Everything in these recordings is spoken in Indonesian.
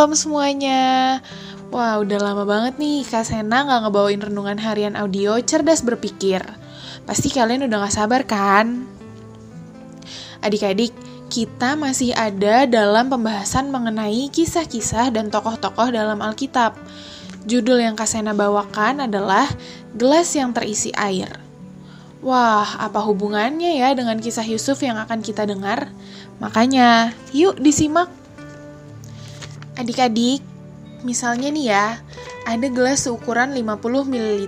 Shalom semuanya. Wah udah lama banget nih Kak Sena gak ngebawain renungan harian audio cerdas berpikir. Pasti kalian udah gak sabar kan? Adik-adik, kita masih ada dalam pembahasan mengenai kisah-kisah dan tokoh-tokoh dalam Alkitab. Judul yang Kak Sena bawakan adalah Gelas yang terisi air. Wah, apa hubungannya ya dengan kisah Yusuf yang akan kita dengar? Makanya, yuk disimak Adik-adik, misalnya nih ya, ada gelas seukuran 50 ml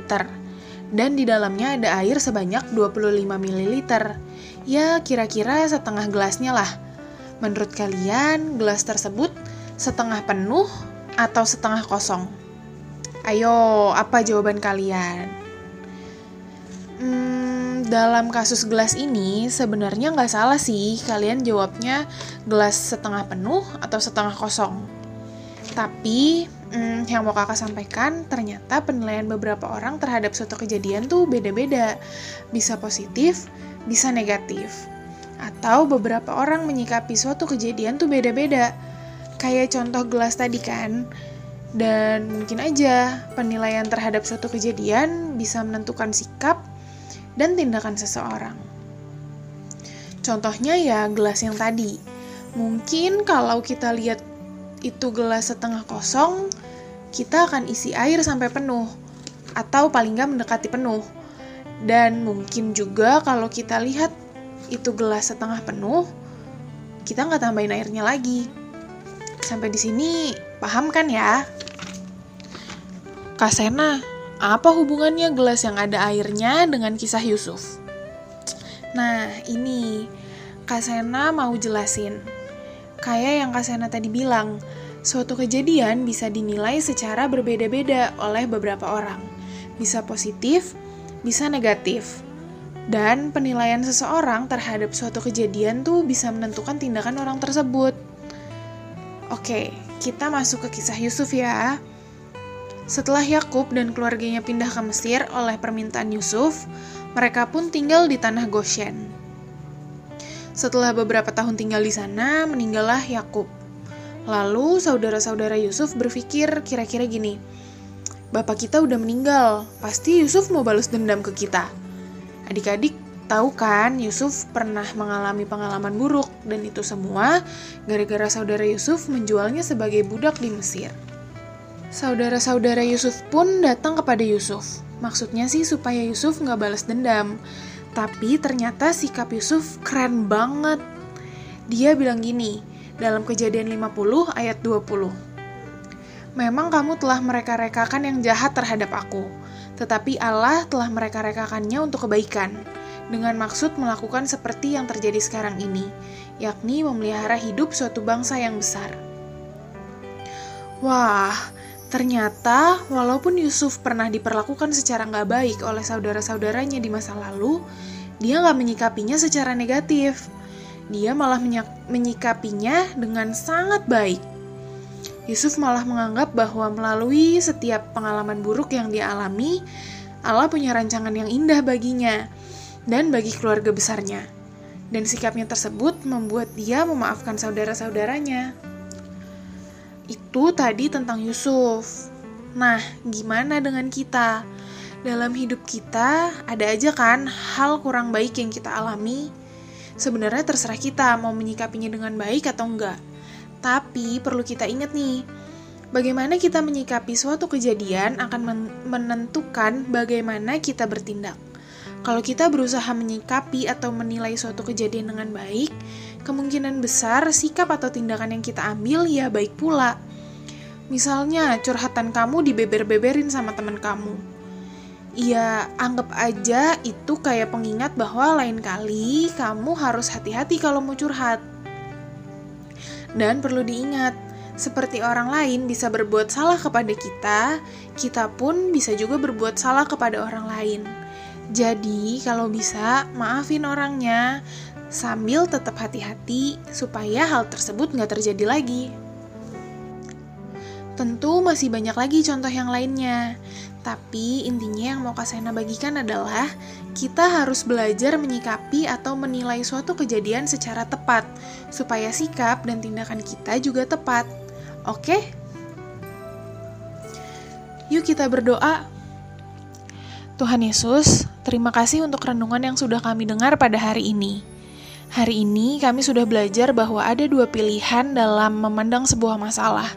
dan di dalamnya ada air sebanyak 25 ml. Ya, kira-kira setengah gelasnya lah. Menurut kalian, gelas tersebut setengah penuh atau setengah kosong? Ayo, apa jawaban kalian? Hmm, dalam kasus gelas ini sebenarnya nggak salah sih kalian jawabnya gelas setengah penuh atau setengah kosong. Tapi hmm, yang mau kakak sampaikan, ternyata penilaian beberapa orang terhadap suatu kejadian tuh beda-beda. Bisa positif, bisa negatif. Atau beberapa orang menyikapi suatu kejadian tuh beda-beda. Kayak contoh gelas tadi kan. Dan mungkin aja penilaian terhadap suatu kejadian bisa menentukan sikap dan tindakan seseorang. Contohnya ya gelas yang tadi. Mungkin kalau kita lihat itu gelas setengah kosong, kita akan isi air sampai penuh, atau paling nggak mendekati penuh. Dan mungkin juga kalau kita lihat itu gelas setengah penuh, kita nggak tambahin airnya lagi. Sampai di sini paham kan ya? Kak Sena, apa hubungannya gelas yang ada airnya dengan kisah Yusuf? Nah, ini Kak Sena mau jelasin. Kayak yang Kak Sena tadi bilang, suatu kejadian bisa dinilai secara berbeda-beda oleh beberapa orang. Bisa positif, bisa negatif. Dan penilaian seseorang terhadap suatu kejadian tuh bisa menentukan tindakan orang tersebut. Oke, kita masuk ke kisah Yusuf ya. Setelah Yakub dan keluarganya pindah ke Mesir oleh permintaan Yusuf, mereka pun tinggal di tanah Goshen. Setelah beberapa tahun tinggal di sana, meninggallah Yakub. Lalu saudara-saudara Yusuf berpikir kira-kira gini, Bapak kita udah meninggal, pasti Yusuf mau balas dendam ke kita. Adik-adik tahu kan Yusuf pernah mengalami pengalaman buruk dan itu semua gara-gara saudara Yusuf menjualnya sebagai budak di Mesir. Saudara-saudara Yusuf pun datang kepada Yusuf. Maksudnya sih supaya Yusuf nggak balas dendam. Tapi ternyata sikap Yusuf keren banget. Dia bilang gini, dalam kejadian 50 ayat 20. Memang kamu telah mereka-rekakan yang jahat terhadap aku, tetapi Allah telah mereka-rekakannya untuk kebaikan, dengan maksud melakukan seperti yang terjadi sekarang ini, yakni memelihara hidup suatu bangsa yang besar. Wah, Ternyata, walaupun Yusuf pernah diperlakukan secara nggak baik oleh saudara-saudaranya di masa lalu, dia nggak menyikapinya secara negatif. Dia malah menyikapinya dengan sangat baik. Yusuf malah menganggap bahwa melalui setiap pengalaman buruk yang dia alami, Allah punya rancangan yang indah baginya dan bagi keluarga besarnya. Dan sikapnya tersebut membuat dia memaafkan saudara-saudaranya. Itu tadi tentang Yusuf. Nah, gimana dengan kita? Dalam hidup kita, ada aja kan hal kurang baik yang kita alami. Sebenarnya terserah kita mau menyikapinya dengan baik atau enggak. Tapi perlu kita ingat nih, bagaimana kita menyikapi suatu kejadian akan menentukan bagaimana kita bertindak. Kalau kita berusaha menyikapi atau menilai suatu kejadian dengan baik, kemungkinan besar sikap atau tindakan yang kita ambil ya baik pula. Misalnya, curhatan kamu dibeber-beberin sama teman kamu. Ya, anggap aja itu kayak pengingat bahwa lain kali kamu harus hati-hati kalau mau curhat. Dan perlu diingat, seperti orang lain bisa berbuat salah kepada kita, kita pun bisa juga berbuat salah kepada orang lain. Jadi, kalau bisa, maafin orangnya sambil tetap hati-hati supaya hal tersebut nggak terjadi lagi. Tentu masih banyak lagi contoh yang lainnya, tapi intinya yang mau Kak Sena bagikan adalah kita harus belajar menyikapi atau menilai suatu kejadian secara tepat, supaya sikap dan tindakan kita juga tepat. Oke? Yuk kita berdoa. Tuhan Yesus, terima kasih untuk renungan yang sudah kami dengar pada hari ini. Hari ini kami sudah belajar bahwa ada dua pilihan dalam memandang sebuah masalah,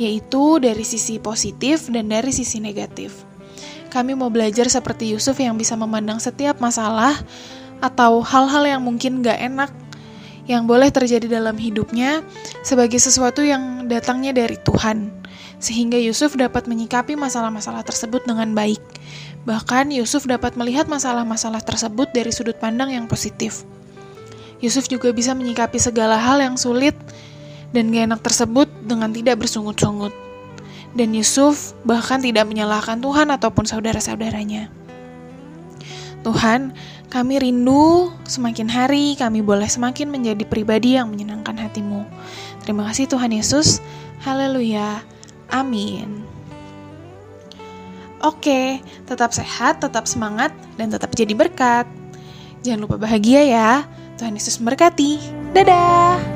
yaitu dari sisi positif dan dari sisi negatif. Kami mau belajar seperti Yusuf yang bisa memandang setiap masalah atau hal-hal yang mungkin gak enak yang boleh terjadi dalam hidupnya sebagai sesuatu yang datangnya dari Tuhan, sehingga Yusuf dapat menyikapi masalah-masalah tersebut dengan baik. Bahkan Yusuf dapat melihat masalah-masalah tersebut dari sudut pandang yang positif. Yusuf juga bisa menyikapi segala hal yang sulit dan gak enak tersebut dengan tidak bersungut-sungut. Dan Yusuf bahkan tidak menyalahkan Tuhan ataupun saudara-saudaranya. Tuhan, kami rindu semakin hari kami boleh semakin menjadi pribadi yang menyenangkan hatimu. Terima kasih Tuhan Yesus. Haleluya. Amin. Oke, tetap sehat, tetap semangat, dan tetap jadi berkat. Jangan lupa bahagia ya. Tuhan Yesus memberkati. Dadah!